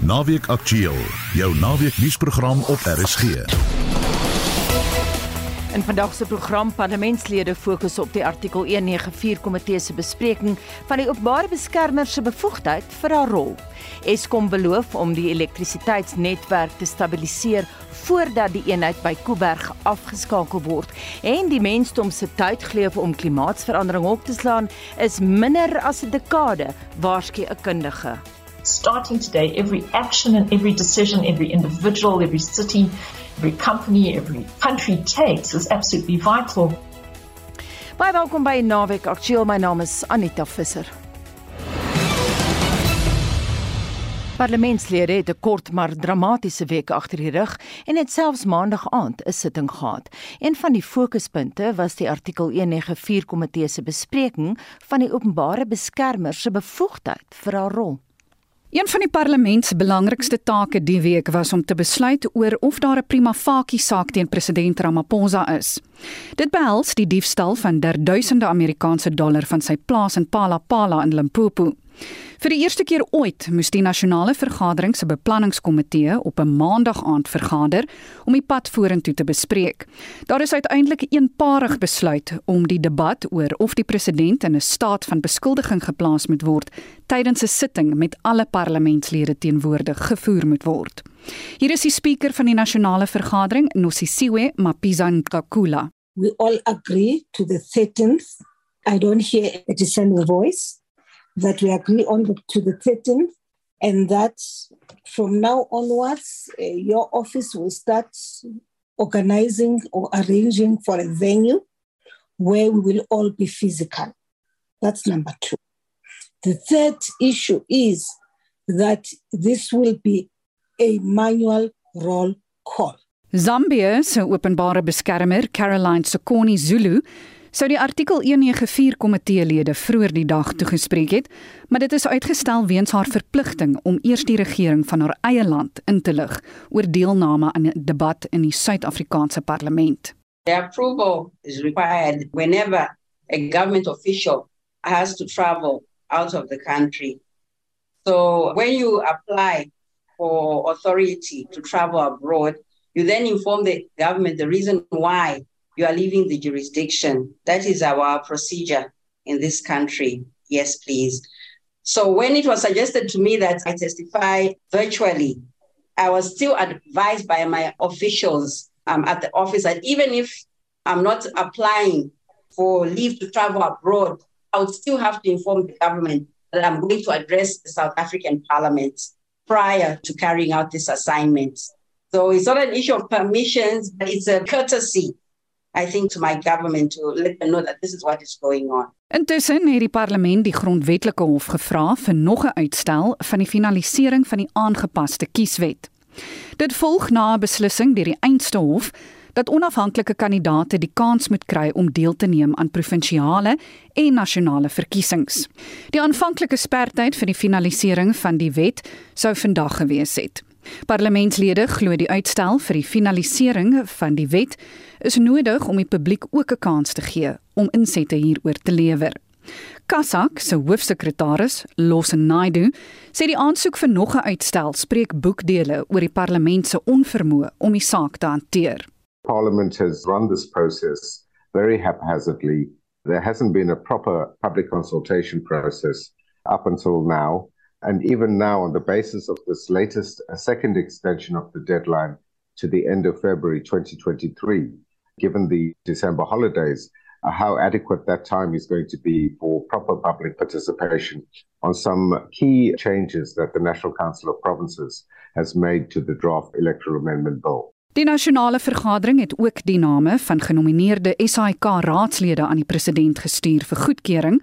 Naweek Aktueel, jou naweek nuusprogram op RSG. In vandag se program parlementslede fokus op die artikel 194 komitee se bespreking van die openbare beskermer se bevoegdheid vir haar rol. Eskom beloof om die elektrisiteitsnetwerk te stabiliseer voordat die eenheid by Kuiberg afgeskakel word en die mensdom se tydgleef om klimaatsverandering op te slaan is minder as 'n dekade, waarsku 'n kundige. Starting today, every action and every decision, every individual, every city, every company, every country takes is absolutely vital. Baie welkom by Naweek Aktueel. My naam is Anita Visser. Parlementslede het 'n kort maar dramatiese week agter die rug en het selfs maandag aand 'n sitting gehad. Een van die fokuspunte was die artikel 194 komitee se bespreking van die openbare beskermer se bevoegdheid vir haar rol. Een van die parlement se belangrikste take die week was om te besluit oor of daar 'n prima facie saak teen president Ramaphosa is. Dit behels die diefstal van duisende Amerikaanse dollar van sy plaas in Palapala in Limpopo. Vir die eerste keer ooit moes die nasionale vergadering se beplanningskomitee op 'n maandag aand vergader om die pad vorentoe te bespreek. Daar is uiteindelik 'n eenparig besluit om die debat oor of die president in 'n staat van beskuldiging geplaas moet word tydens 'n sitting met alle parlementslede teenwoordig gevoer moet word. Hier is die spreker van die nasionale vergadering, Nosisiwe Mapisa-Nkakula. We all agree to the 13th. I don't hear a dissenting voice. That we agree on the, to the 13th and that from now onwards uh, your office will start organizing or arranging for a venue where we will all be physical. That's number 2 the third issue is that this will be a manual roll call. Zambia se openbare beskermer Caroline Sekoni Zulu sou die artikel 194 komiteelede vroeër die dag toegespreek het, maar dit is uitgestel weens haar verpligting om eers die regering van haar eie land in te lig oor deelname aan 'n debat in die Suid-Afrikaanse parlement. The approval is required whenever a government official has to travel out of the country. So when you apply for authority to travel abroad, you then inform the government the reason why you are leaving the jurisdiction. That is our procedure in this country. Yes, please. So when it was suggested to me that I testify virtually, I was still advised by my officials um, at the office that even if I'm not applying for leave to travel abroad, I would still have to inform the government that I'm going to address the South African Parliament prior to carrying out this assignment. So it's not an issue of permissions, but it's a courtesy I think to my government to let them know that this is what is going on. Intussen het die parlement die grondwetlike hof gevra vir nog 'n uitstel van die finalisering van die aangepaste kieswet. Dit volg na 'n beslissing deur die eindste hof dat onafhanklike kandidaate die kans moet kry om deel te neem aan provinsiale en nasionale verkiesings. Die aanvanklike sperdatum vir die finalisering van die wet sou vandag gewees het. Parlementslede glo die uitstel vir die finalisering van die wet is nodig om die publiek ook 'n kans te gee om insette hieroor te lewer. Kasak se hoofsekretaris, Losen Naidu, sê die aansoek vir nog 'n uitstel spreek boekdele oor die parlement se onvermoë om die saak te hanteer. Parliament has run this process very haphazardly. There hasn't been a proper public consultation process up until now. And even now, on the basis of this latest a second extension of the deadline to the end of February 2023, given the December holidays, uh, how adequate that time is going to be for proper public participation on some key changes that the National Council of Provinces has made to the draft electoral amendment bill. Die nasionale vergadering het ook die name van genomineerde SAIK raadslede aan die president gestuur vir goedkeuring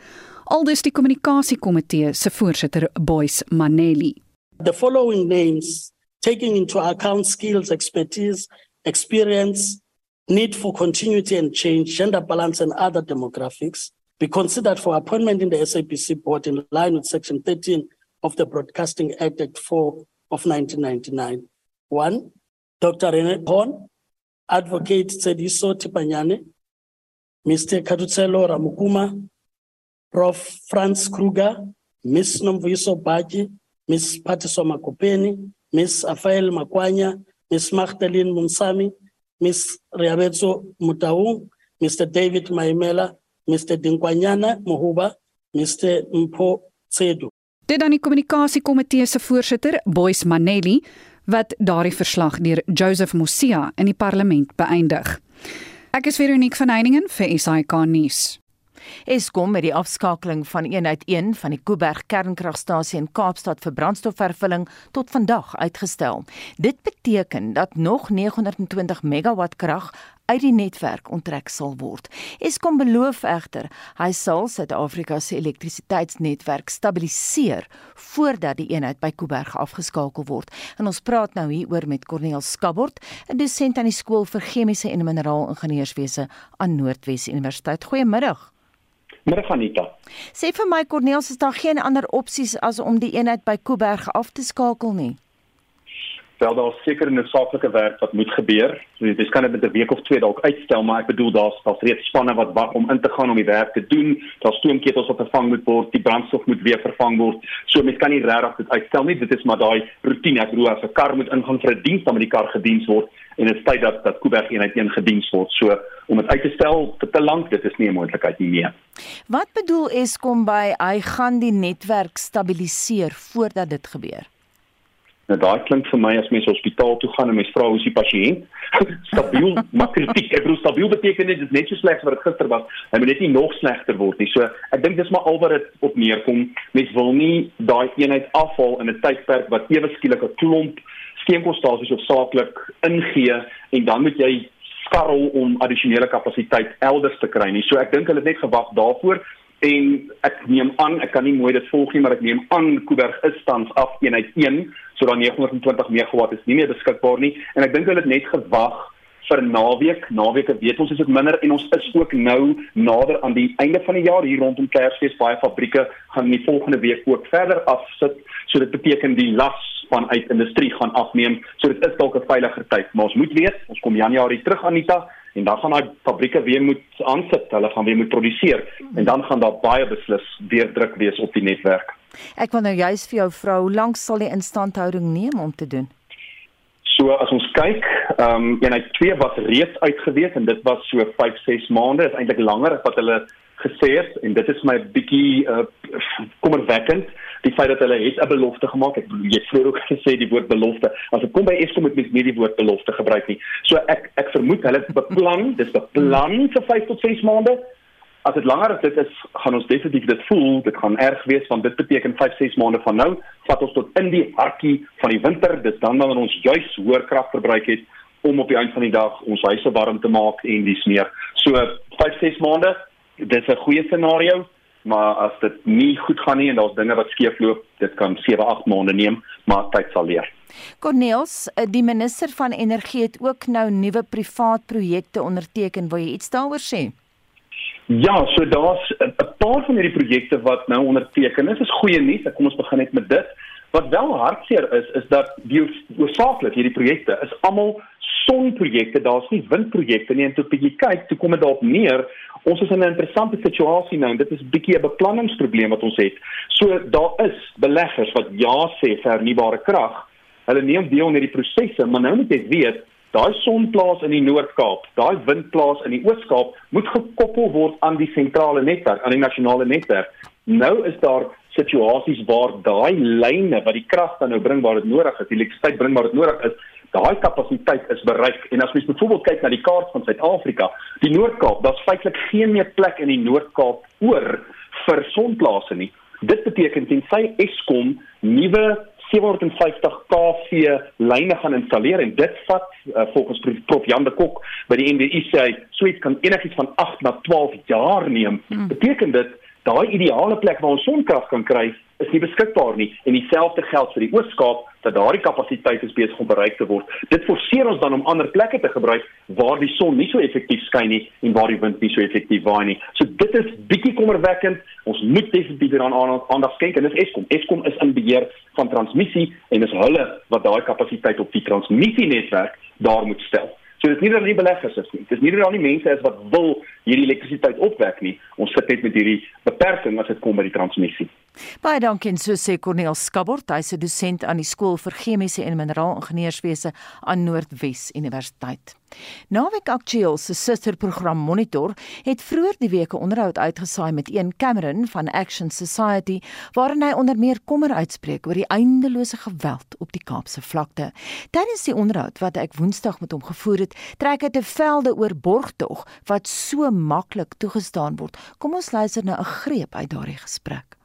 aldus die kommunikasiekomitee se voorsitter Boys Maneli. The following names taking into account skills, expertise, experience, need for continuity and change, gender balance and other demographics be considered for appointment in the SAPC board in line with section 13 of the Broadcasting Act Act 4 of 1999. 1. Dr. Rene Horn, Advocate Tsediso Tipanyane, Mr. Katutselo Ramukuma, Prof. Franz Kruger, Ms. Nomviso Baji, Ms. Patisoma Kopeni, Ms. Afael Makwanya, Ms. Magdalene Munsami, Ms. Riabetso Mutaung, Mr. David Maimela, Mr. Dinkwanyana Mohuba, Mr. Mpo Tsedu. Dit dan die kommunikasiekomitee se voorsitter, Boyce Manelli, wat daardie verslag deur Joseph Mosia in die parlement beëindig. Ek is Veronique van Heiningen vir SAK nuus. Eskom het die afskakeling van eenheid 1 van die Kuiberg kernkragstasie in Kaapstad vir brandstofvervulling tot vandag uitgestel. Dit beteken dat nog 920 megawatt krag uit die netwerk onttrek sal word. Eskom beloof egter hy sal Suid-Afrika se elektrisiteitsnetwerk stabiliseer voordat die eenheid by Kuiberg afgeskakel word. En ons praat nou hieroor met Corneel Skabort, 'n dosent aan die skool vir chemiese en mineraalingenieurswese aan Noordwes Universiteit. Goeiemiddag. Middag Anita. Sê vir my Corneels, is daar geen ander opsies as om die eenheid by Kuiberg af te skakel nie? Wel daar seker 'n noodsaaklike werk wat moet gebeur. Dit kan net met 'n week of twee dalk uitstel, maar ek bedoel daar's daar's reeds spanne wat wag om in te gaan om die werk te doen. Daar's stoomketels wat vervang moet word, die brandstof moet weer vervang word. So mens kan nie regtig dit uitstel nie. Dit is maar daai roetine. Ek bedoel as 'n kar moet ingaan vir 'n diens, dan moet die kar gediens word en dit tyd dat dat Kuiberg eenheid een gediens word. So om dit uit te stel vir te lank, dit is nie 'n moontlikheid nie. Nee. Wat bedoel Eskom by hy gaan die netwerk stabiliseer voordat dit gebeur? Nou daai klink vir my as mens hospitaal toe gaan en mens vra hoe is die pasiënt? stabiel, maar kritiek. Ek bedoel stabiel beteken nie dit net so sleg wat dit gister was. Hy moet net nie nog slegter word nie. So ek dink dis maar al wat dit op neerkom. Mens wil nie daai eenheid afval in 'n tydperk wat ewe skielik 'n klomp steenkoolstasies hoofsaaklik ingee en dan moet jy skarrel om addisionele kapasiteit elders te kry nie. So ek dink hulle het net gewag daarvoor en ek neem aan ek kan nie mooi dit volg nie maar ek neem aan Kuiberg is tans af eenheid 1 so dan 920 megawatt is nie meer beskikbaar nie en ek dink hulle het net gewag vir naweek. Naweke weet ons is dit minder en ons is ook nou nader aan die einde van die jaar. Hier rondom Kersfees baie fabrieke gaan die volgende week ook verder afsit. So dit beteken die las vanuit industrie gaan afneem. So dit is dalk 'n veiliger tyd maar ons moet weet ons kom Januarie terug Anita en dan gaan daai fabrieke weer moet aansit. Hulle gaan weer moet produseer en dan gaan daar baie beslis weer druk wees op die netwerk. Ek wil nou juist vir jou vra, hoe lank sal die instandhouding neem om te doen? So as ons kyk, ehm um, eenheid 2 was reeds uitgewees en dit was so 5, 6 maande, is eintlik langer as wat hulle gesê het en dit is my bietjie uh, kommerwekkend die feit dat hulle het 'n belofte gemaak. Ek bedoel jy vroeër ook gesê die woord belofte. As ek kom by Eskom met mens nie die woord belofte gebruik nie. So ek ek vermoed hulle beplan, dis beplan vir 5 tot 6 maande as dit langer as dit is, gaan ons definitief dit voel, dit gaan erg wees want dit beteken 5, 6 maande van nou vat ons tot in die hartjie van die winter. Dis dan wanneer ons juis hoër krag verbruik het om op die einde van die dag ons huise warm te maak en dis meer. So 5, 6 maande, dis 'n goeie scenario, maar as dit nie goed gaan nie en daar's dinge wat skeefloop, dit kan 7, 8 maande neem, maar tyd sal leer. Cornels, eh, die minister van energie het ook nou nuwe privaat projekte onderteken. Wil jy iets daaroor sê? Ja, so daar's 'n paar van hierdie projekte wat nou onderteken is. Is goeie nuus. Kom ons begin net met dit. Wat wel hartseer is, is dat die oorsaaklik hierdie projekte is almal sonprojekte. Daar's nie windprojekte nie. En toe jy kyk, toe kom dit daarop neer. Ons is in 'n interessante situasie nou en dit is bietjie 'n beplanningsprobleem wat ons het. So daar is beleggers wat ja sê vir hernubare krag. Hulle neem deel aan hierdie prosesse, maar nou moet jy weet Daai sonplaas in die Noord-Kaap, daai windplaas in die Oos-Kaap moet gekoppel word aan die sentrale netwerk, aan die nasionale netwerk. Nou is daar situasies waar daai lyne wat die krag dan nou bring waar dit nodig is, die elektrisiteit bring waar dit nodig is, daai kapasiteit is bereik. En as mens byvoorbeeld kyk na die kaart van Suid-Afrika, die Noord-Kaap, daar's feitelik geen meer plek in die Noord-Kaap oor vir sonplase nie. Dit beteken tensy Eskom nuwe 750 kV lyne gaan installeer en dit vat uh, volgens prof Jan de Kok by die NWI sê hy suits kan enigiets van 8 na 12 jaar neem. Hmm. Beteken dit daai ideale plek waar ons sonkrag kan kry is nie beskikbaar nie en dieselfde geld vir die Oos-Kaap dat daardie kapasiteit is besig om bereik te word. Dit forceer ons dan om ander plekke te gebruik waar die son nie so effektief skyn nie en waar die wind nie so effektief waai nie. So dit is bietjie kommerwekkend. Ons moet definitief daaraan aandag skenk en dis Eskom. Eskom is in beheer van transmissie en dis hulle wat daai kapasiteit op die transmissienetwerk daar moet stel. So dis nie dat die beleggers is nie. Dis nie dat al die mense is wat wil hierdie elektrisiteit opwek nie. Ons sit net met hierdie beperking as dit kom by die transmissie. Baie dankie en so sê Corneel Skabort, hy's 'n dosent aan die skool vir chemiese en mineraalingenieurswese aan Noordwes Universiteit. Naweek Aktueel se susterprogram Monitor het vroeër die week 'n onderhoud uitgesaai met een Cameron van Action Society waarin hy onder meer kommer uitspreek oor die eindelose geweld op die Kaapse vlakte. Tydens die onderhoud wat ek Woensdag met hom gevoer het, trek hy te velde oor borgtog wat so maklik toegestaan word. Kom ons luister na 'n greep uit daardie gesprek.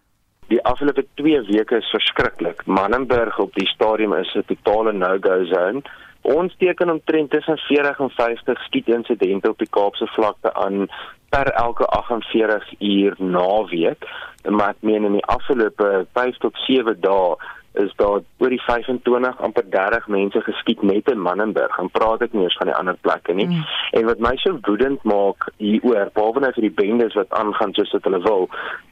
Die afgelope 2 weke is verskriklik. Mannenberg op die stadium is 'n totale no-go zone. Ons teken omtrent tussen 40 en 50 skietinsidente op die Kaapse vlakte aan per elke 48 uur naweek. Maar ek meen in die afgelope 5 tot 7 dae is daar oor die 25 amper 30 mense geskiet net in Mannenberg. En praat ek nie eens van die ander plekke nie. Mm. En wat my so woedend maak hieroor, behalwe nou vir die bendes wat aangaan soos wat hulle wil,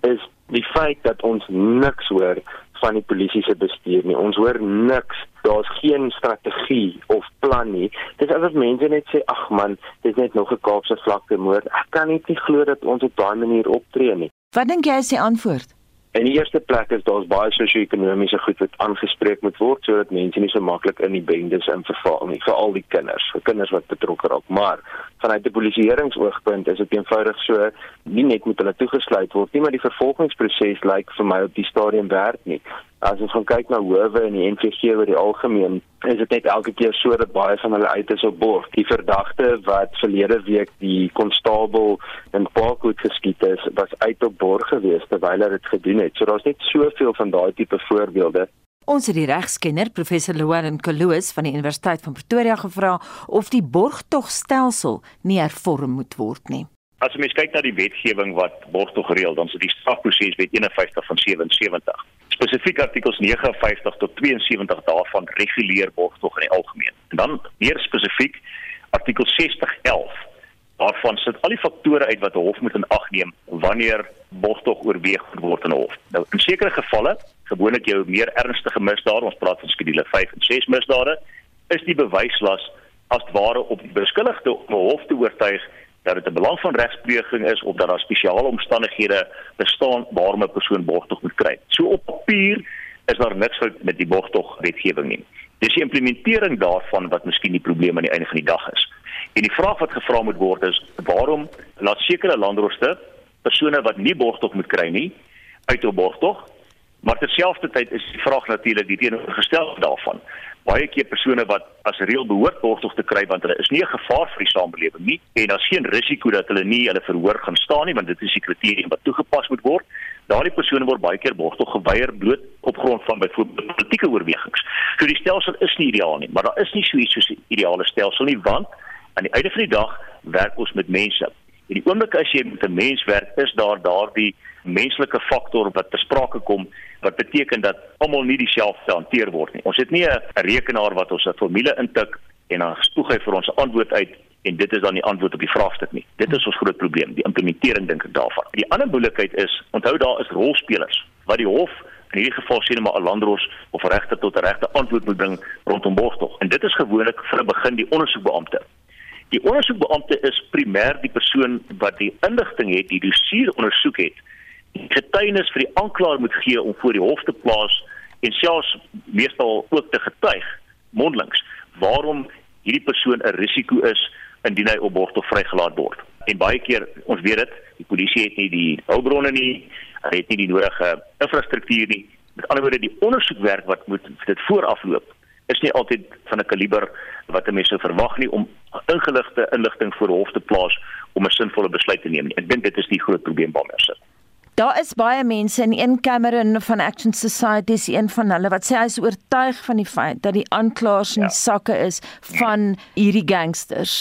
is die feit dat ons niks hoor van die polisie se bestuur nie. Ons hoor niks. Daar's geen strategie of plan nie. Dis asof mense net sê, "Ag man, dis net nog 'n Kaapse vlakte moord." Ek kan net nie glo dat ons op daai manier optree nie. Wat dink jy is die antwoord? In die eerste plek is daar baie sosio-ekonomiese goed wat aangespreek moet word sodat mense nie so maklik in die bendes inverval nie, veral die kinders, vir kinders wat betrokke raak. Maar vanuit 'n polisieeringsoogpunt is dit eenvoudig so nie net moet hulle toegesluit word nie, maar die vervolgingsproses lyk vir my op die stadium werk nie. As ons gaan kyk na howe in die NVG oor die algemeen, is dit net elke keer so dat baie van hulle uit is op borg. Die verdagte wat verlede week die konstabel in Parkwood geskiet is, was uit op borg gewees terwyl hy dit gedoen het. So daar's net soveel van daai tipe voorbeelde. Ons het die regskenner professor Loan Kaloos van die Universiteit van Pretoria gevra of die borgtogstelsel nie hervorm moet word nie. As jy kyk na die wetgewing wat borgtog reël, dan is dit die strafproses wet 51 van 77 spesifiek artikels 59 tot 72 daarvan reguleer borgtog in die algemeen. En dan meer spesifiek artikel 6011 waarvan sit al die faktore uit wat 'n hof moet in ag neem wanneer borgtog oorweeg word in 'n hof. Nou in sekere gevalle, gewoonlik jou meer ernstige misdade, ons praat van skedule 5 en 6 misdade, is die bewyslas as ware op die beskuldigde om 'n hof te oortuig dat dit 'n belang van regspleging is of dat daar spesiale omstandighede bestaan waarom 'n persoon borgtog moet kry. So op papier is daar niks fout met die borgtog wetgewing nie. Dis die implementering daarvan wat miskien die probleem aan die einde van die dag is. En die vraag wat gevra moet word is waarom laat sekere landrooste persone wat nie borgtog moet kry nie uit op borgtog Maar terselfdertyd is die vraag natuurlik die teenoorgestelde daarvan baie keer persone wat as reël behoort borgtog te kry want hulle is nie 'n gevaar vir die samelewing nie en daar's geen risiko dat hulle nie hulle verhoor gaan staan nie want dit is die kriteria wat toegepas moet word. Daardie persone word baie keer borgtog geweier bloot op grond van byvoorbeeld politieke oorwegings. So die stelsel is nie ideaal nie, maar daar is nie so iets soos 'n ideale stelsel nie want aan die einde van die dag werk ons met mense. En die oomblik as jy met 'n mens werk, is daar daardie menslike faktor wat besprake kom wat beteken dat almal nie dieselfde hanteer word nie. Ons het nie 'n rekenaar wat ons 'n formule intik en dan spoeg hy vir ons 'n antwoord uit en dit is dan die antwoord op die vraagstuk nie. Dit is ons groot probleem, die implementering dink ek daarvan. Die ander moeilikheid is, onthou daar is rolspelers wat die hof in hierdie geval net maar 'n landros of regter tot 'n regte antwoord moet bring rondom borgtog. En dit is gewoonlik vir 'n begin die ondersoekbeampte. Die ondersoekbeampte is primêr die persoon wat die inligting het, die dossier ondersoek het getuienis vir die aanklaer moet gee om voor die hof te plaas en selfs meestal ook te getuig mondelings waarom hierdie persoon 'n risiko is indien hy op borg of vrygelaat word. En baie keer, ons weet dit, die polisie het nie die hulpbronne nie, hulle het nie die nodige infrastruktuur nie. Met ander woorde, die ondersoekwerk wat moet dit voorafloop is nie altyd van 'n kaliber wat 'n mens sou verwag nie om ingeligte inligting voor hof te plaas om 'n sinvolle besluit te neem nie. Ek dink dit is die groot probleem waarmee ons sit. Daar is baie mense in een kamer van Action Society is een van hulle wat sê hy is oortuig van die feit dat die aanklaers in ja. sakke is van hierdie gangsters.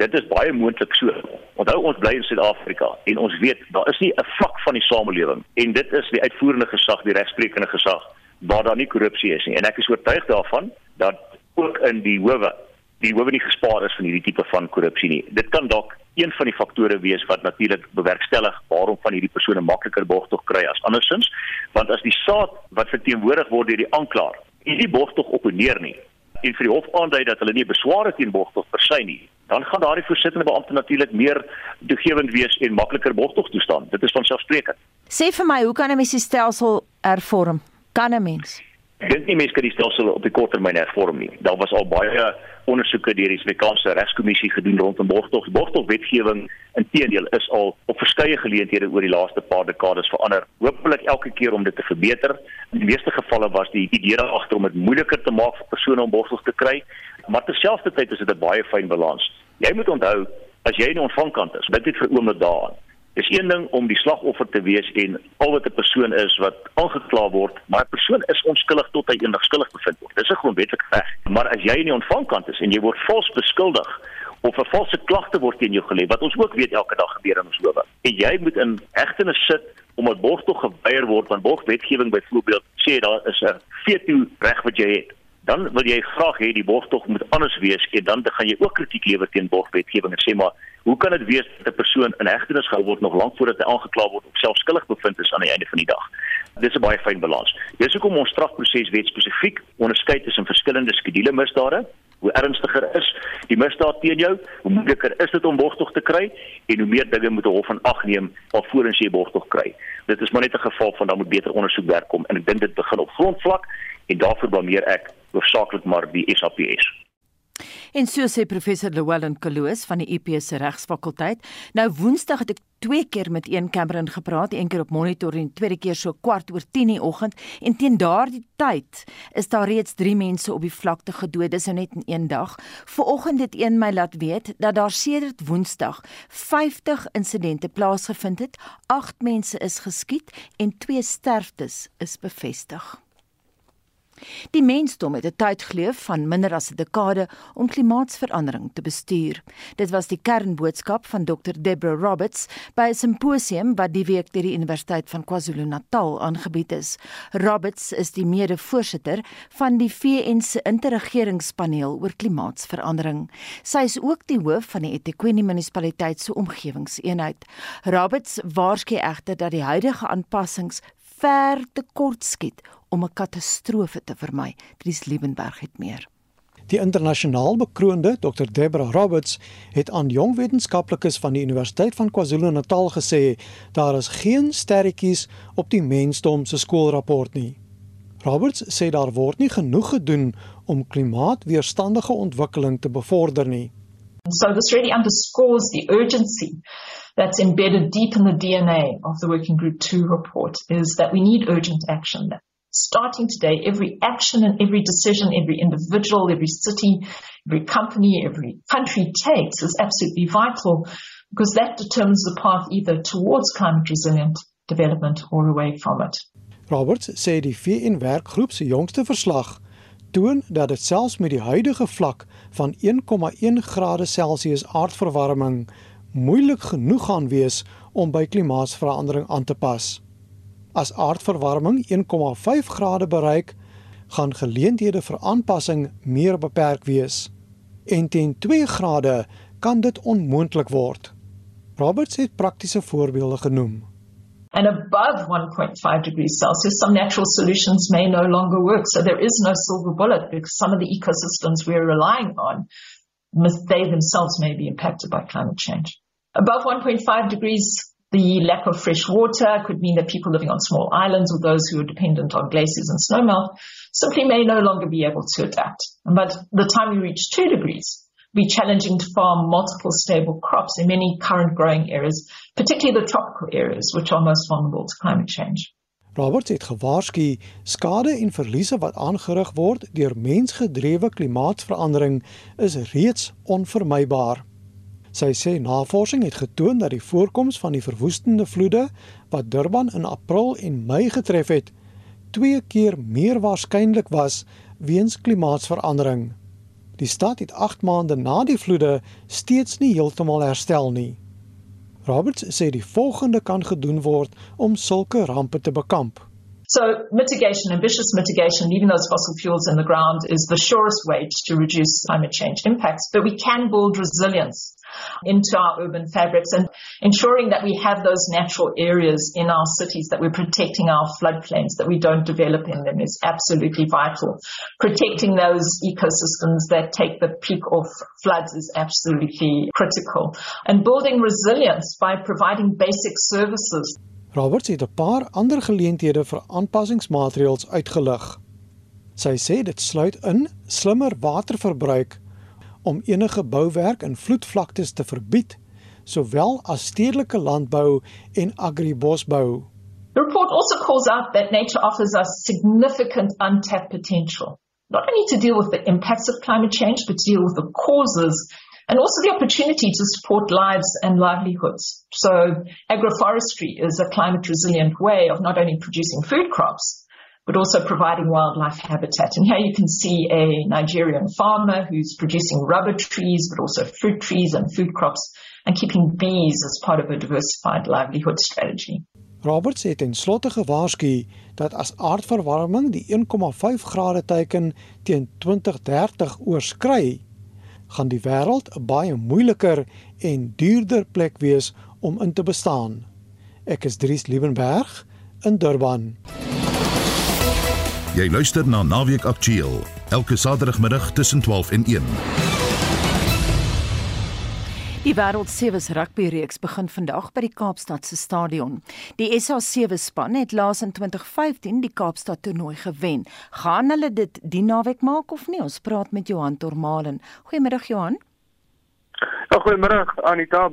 Dit is baie moontlik so. Onthou ons bly in Suid-Afrika en ons weet daar is nie 'n vlak van die samelewing en dit is die uitvoerende gesag, die regsprekende gesag waar daar nie korrupsie is nie. En ek is oortuig daarvan dat ook in die howe die howe nie gespaar is van hierdie tipe van korrupsie nie. Dit kan dalk een van die faktore wees wat natuurlik bewerkstellig waarom van hierdie persone makliker borgtog kry as andersins, want as die saad wat verteenwoordig word deur die aanklaer, hierdie borgtog opponeer nie en vir die hof aandui dat hulle nie besware teen borgtog versy nie, dan gaan daardie voorsittende beampte natuurlik meer toegewend wees en makliker borgtog toestaan. Dit is van selfsprekend. Sê vir my, hoe kan 'n mens die stelsel hervorm? Kan 'n mens? Ek dink nie mense kan die stelsel op die korttermyn hervorm nie. Daar was al baie ondersoeke deur die Suid-Afrikaanse Regskommissie gedoen rondom borgtog. Borgtogwetgewing inteendeel is al op verskeie geleenthede oor die laaste paar dekades verander. Hoopelik elke keer om dit te verbeter. In die meeste gevalle was die idee daar agter om dit moeiliker te maak vir persone om borgtog te kry, maar terselfdertyd is dit 'n baie fyn balans. Jy moet onthou as jy in die ontvangkant is, dit het vir oomblik daaraan. Dis een ding om die slagoffer te wees en al wat 'n persoon is wat aangekla word, maar 'n persoon is onskuldig tot hy eendag skuldig bevind word. Dis 'n grondwetlike reg. Maar as jy in die ontvangkant is en jy word vals beskuldig of 'n valse klagte word teen jou gelê, wat ons ook weet elke dag gebeur in ons howe. En jy moet in hegtenis sit omdat borgtog geweier word want borgwetgewing byvoorbeeld sê daar is 'n veto reg wat jy het dan wil jy graag hê die borgtog moet anders wees en dan gaan jy ook kritiek lewer teen borgwetgewing en sê maar hoe kan dit wees dat 'n persoon in hegtenis gehou word nog lank voordat hy aangekla word of self skuldig bevind is aan die einde van die dag. Dis 'n baie fyn balans. Dis hoekom ons strafproseswet spesifiek onderskei tussen verskillende skedule misdade. Hoe ernstiger is die misdaad teen jou, hoe moeiliker is dit om borgtog te kry en hoe meer dinge moet 'n hof van ag neem alvorens jy borgtog kry. Dit is maar net 'n geval van dan moet beter ondersoek werk kom en ek dink dit begin op grondvlak en daarvoor blameer ek hoofsaaklik maar die SAPS. En so sê professor Llewellyn Kaloos van die UP se regsfakulteit. Nou Woensdag het ek twee keer met een Cameron gepraat, een keer op monitor en tweede keer so kwart oor 10 die oggend en teen daardie tyd is daar reeds 3 mense op die vlakte gedood, dis nou net in een dag. Vanoggend het een my laat weet dat daar sedert Woensdag 50 insidente plaasgevind het, 8 mense is geskiet en 2 sterftes is bevestig. Die mensdom het 'n tydgleef van minder as 'n dekade om klimaatsverandering te bestuur. Dit was die kernboodskap van Dr Deborah Roberts by 'n simposium wat die week deur die Universiteit van KwaZulu-Natal aangebied is. Roberts is die mede-voorsitter van die VN se interregeringspaneel oor klimaatsverandering. Sy is ook die hoof van die eThekwini munisipaliteit se omgewingseenheid. Roberts waarsku egter dat die huidige aanpassings ver te kort skiet om 'n katastrofe te vermy. Dries Liebenberg het meer. Die internasionaal bekroonde Dr Deborah Roberts het aan jong wetenskaplikes van die Universiteit van KwaZulu-Natal gesê daar is geen sterretjies op die mensdom se skoolrapport nie. Roberts sê daar word nie genoeg gedoen om klimaatweerstandige ontwikkeling te bevorder nie. So this really underscores the urgency that's embedded deep in the DNA of the Working Group 2 report is that we need urgent action. Starting today, every action and every decision, every individual, every city, every company, every country takes is absolutely vital because that determines the path either towards climate resilient development or away from it. Roberts sê die VN werkgroep se jongste verslag toon dat dit selfs met die huidige vlak van 1,1 grade Celsius aardverwarming moeilik genoeg gaan wees om by klimaatsverandering aan te pas. As aardverwarming 1,5 grade bereik, gaan geleenthede vir aanpassing meer beperk wees. En teen 2 grade kan dit onmoontlik word. Roberts het praktiese voorbeelde genoem. And above 1.5 degrees Celsius, some natural solutions may no longer work. So there is no silver bullet because some of the ecosystems we're relying on, they themselves may be impacted by climate change. Above 1.5 degrees, the lack of fresh water could mean that people living on small islands or those who are dependent on glaciers and snowmelt simply may no longer be able to adapt. But the time we reach 2 degrees, be challenging to farm multiple stable crops in many current growing areas, particularly the tropical areas, which are most vulnerable to climate change. Robert het gewaarsku skade en verliese wat aangerig word deur mensgedrewe klimaatsverandering is reeds onvermybaar. Sy sê navorsing het getoon dat die voorkoms van die verwoestende vloede wat Durban in April en Mei getref het, twee keer meer waarskynlik was weens klimaatsverandering. Die stad het 8 maande na die vloede steeds nie heeltemal herstel nie. Roberts sê die volgende kan gedoen word om sulke rampe te bekamp. So mitigation, ambitious mitigation, leaving those fossil fuels in the ground is the surest way to reduce climate change impacts, but we can build resilience into our urban fabrics and ensuring that we have those natural areas in our cities, that we're protecting our floodplains, that we don't develop in them is absolutely vital. Protecting those ecosystems that take the peak of floods is absolutely critical. And building resilience by providing basic services. Roberts het 'n paar ander geleenthede vir aanpassingsmaatreëls uitgelig. Sy sê dit sluit in slimmer waterverbruik om enige bouwerk in vloedvlaktes te verbied, sowel as stedelike landbou en agribosbou. The report also calls out that nature offers us significant untapped potential, not only to deal with the impacts of climate change, but to deal with the causes and also the opportunity to support lives and livelihoods. So agroforestry is a climate resilient way of not only producing food crops, but also providing wildlife habitat. And here you can see a Nigerian farmer who's producing rubber trees, but also fruit trees and food crops and keeping bees as part of a diversified livelihood strategy. Roberts het in slotte gewaarsku dat as aardverwarming die 1,5 grade teiken teen 2030 oorskry, gaan die wêreld 'n baie moeiliker en duurder plek wees om in te bestaan. Ek is Dries Liebenberg in Durban. Jy luister na Naweek Aktueel elke Saterdagmiddag tussen 12 en 1. Die wêreld sewe rugby reeks begin vandag by die Kaapstad se stadion. Die SA7 span het laas in 2015 die Kaapstad toernooi gewen. Gaan hulle dit die naweek maak of nie? Ons praat met Johan Tormalen. Goeiemiddag Johan. Ja, goeiemiddag Anita.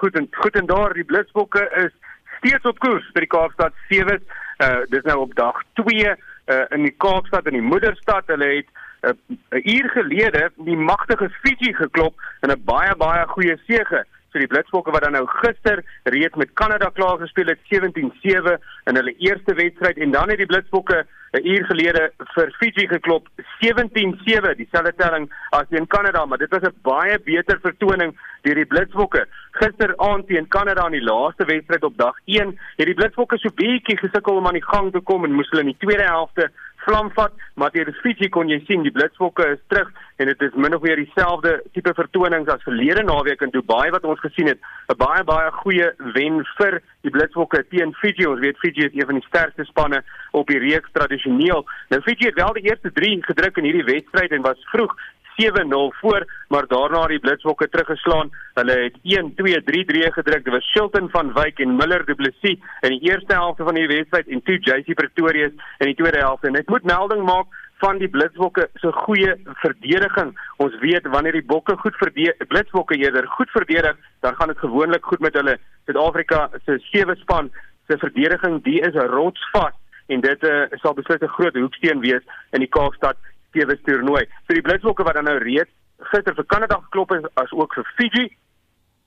Goed en goed en daar die Blitsbokke is steeds op koers by die Kaapstad sewe. Uh dis nou op dag 2 uh in die Kaapstad in die moederstad. Hulle het 'n uur gelede die magtige Fiji geklop in 'n baie baie goeie sege. So die Blitsbokke wat dan nou gister reeds met Kanada klaar gespeel het 17-7 in hulle eerste wedstryd. En dan het die Blitsbokke 'n uur gelede vir Fiji geklop 17-7 dieselfde telling as teen Kanada. Maar dit was 'n baie beter vertoning deur die Blitsbokke. Gisteraand teen Kanada in die laaste wedstryd op dag 1 het die Blitsbokke so bietjie gesukkel om aan die gang te kom en moes hulle in die tweede helfte vlam vat, maar teen Fiji kon jy sien die Blitsbokke is terug en dit is min of meer dieselfde tipe vertonings as verlede naweek in Dubai wat ons gesien het. 'n Baie baie goeie wen vir die Blitsbokke teen Fiji. Ons weet Fiji is een van die sterkste spanne op die reeks tradisioneel. Nou Fiji het wel die eerste 3 gedruk in hierdie wedstryd en was vroeg 7-0 voor, maar daarna het die Blitsbokke teruggeslaan. Hulle het 1-2-3-3 gedruk. Dit was Shilton van Wyk en Miller Du Plessis in die eerste helfte van die wedstryd en toe JC Pretorius in die tweede helfte. En ek moet melding maak van die Blitsbokke se goeie verdediging. Ons weet wanneer die bokke goed verdedig, Blitsbokke eerder goed verdedig, dan gaan dit gewoonlik goed met hulle. Suid-Afrika se sewe span se verdediging, die is rotsvas en dit uh, sal beslis 'n groot hoeksteen wees in die Kaapstad sewe toernooi. So die Blitsbokke wat dan nou reeds gister vir Kanada geklop het as ook vir Fiji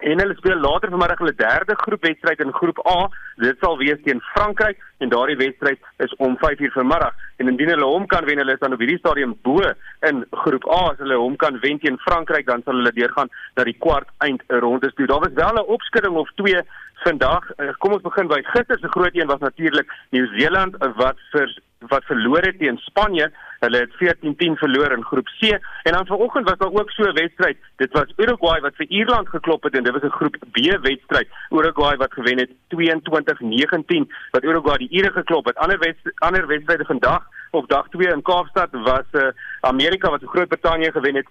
en hulle speel later vanmiddag hulle derde groepwedstryd in groep A. Dit sal wees teen Frankryk en daardie wedstryd is om 5:00 vanmiddag. En indien hulle hom kan wen, hulle is dan op hierdie stadium bo in groep A. As hulle hom kan wen teen Frankryk, dan sal hulle deurgaan na die kwart eindronde toe. Daar was wel 'n opskudding of twee vandag. Eh, kom ons begin by gister se groot een was natuurlik Nieu-Seeland wat vir wat verloor het teen Spanje. Hulle het 14-10 verloor in groep C en dan vanoggend was daar ook so 'n wedstryd. Dit was Uruguay wat vir Ierland geklop het en dit was 'n groep B wedstryd. Uruguay wat gewen het 22-19 wat Uruguay die Ire geklop het. Ander wedstryde ander wedstryde vandag op dag 2 in Kaapstad was uh, Amerika wat Groot-Brittanje gewen het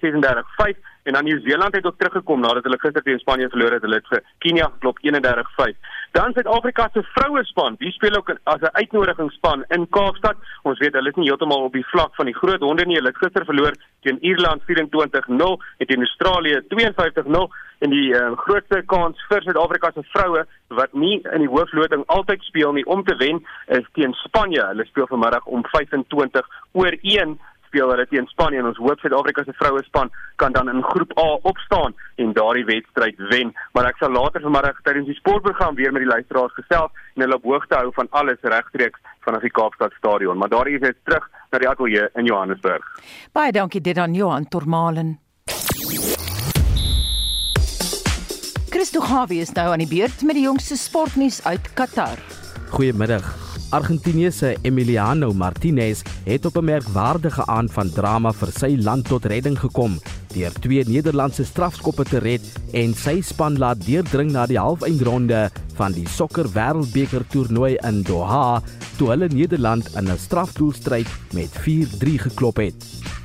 36-5 en dan Nieu-Seeland het ook teruggekom nadat hulle gister teen Spanje verloor het. Hulle het vir Kenia geklop 31-5. Dan Suid-Afrika se vroue span, die speel ook as 'n uitnodigingsspan in Kaapstad. Ons weet hulle is nie heeltemal op die vlak van die groot honde nie. Hulle het gister verloor teen Ierland 24-0 en teen Australië 52-0 en die uh, grootste kans vir Suid-Afrika se vroue wat nie in die hoofloting altyd speel nie om te wen is teen Spanje. Hulle speel vanmiddag om 25 oor 1 speel hulle teen Spanje en ons hoop Suid-Afrika se vroue span kan dan in groep A opstaan en daardie wedstryd wen. Maar ek sal later vanmiddag tydens die sportprogram weer met die luisteraars gesels en hulle op hoogte hou van alles regstreeks vanaf die Kaapstad stadion. Maar daardie is dit terug na die ateljee in Johannesburg. Baie dankie dit aan Johan Tormalen. Christo Gawie is nou aan die beurt met die jongste sportnuus uit Qatar. Goeiemiddag. Argentinië se Emiliano Martinez het op 'n merkwaardige aand van drama vir sy land tot redding gekom deur twee Nederlandse strafskoppe te red en sy span laat deurdring na die halfeindronde van die sokker wêreldbeker toernooi in Doha toe hulle Nederland in 'n strafdoelstryd met 4-3 geklop het.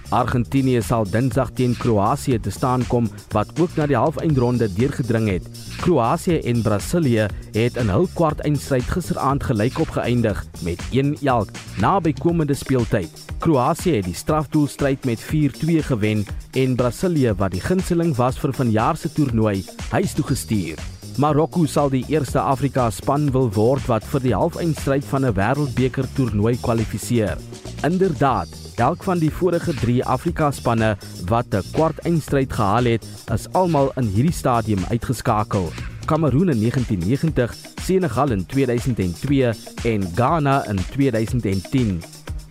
Argentinië sal Dinsdag teen Kroasie te staan kom wat ook na die halfeindronde deurgedring het. Kroasie en Brasilië het in hul kwartfinalestryd gisteraand gelykop geëindig met 1-1 na bykomende speeltyd. Kroasie het die strafdoelstryd met 4-2 gewen en Brasilië wat die gunsteling was vir vanjaar se toernooi, huis toe gestuur. Marokko sal die eerste Afrika span wil word wat vir die halfeindstryd van 'n wêreldbeker toernooi kwalifiseer. Inderdaad, elk van die vorige 3 Afrika spanne wat 'n kwartfinalestryd gehaal het, is almal in hierdie stadium uitgeskakel. Kameroen in 1990, Senegal in 2002 en Ghana in 2010.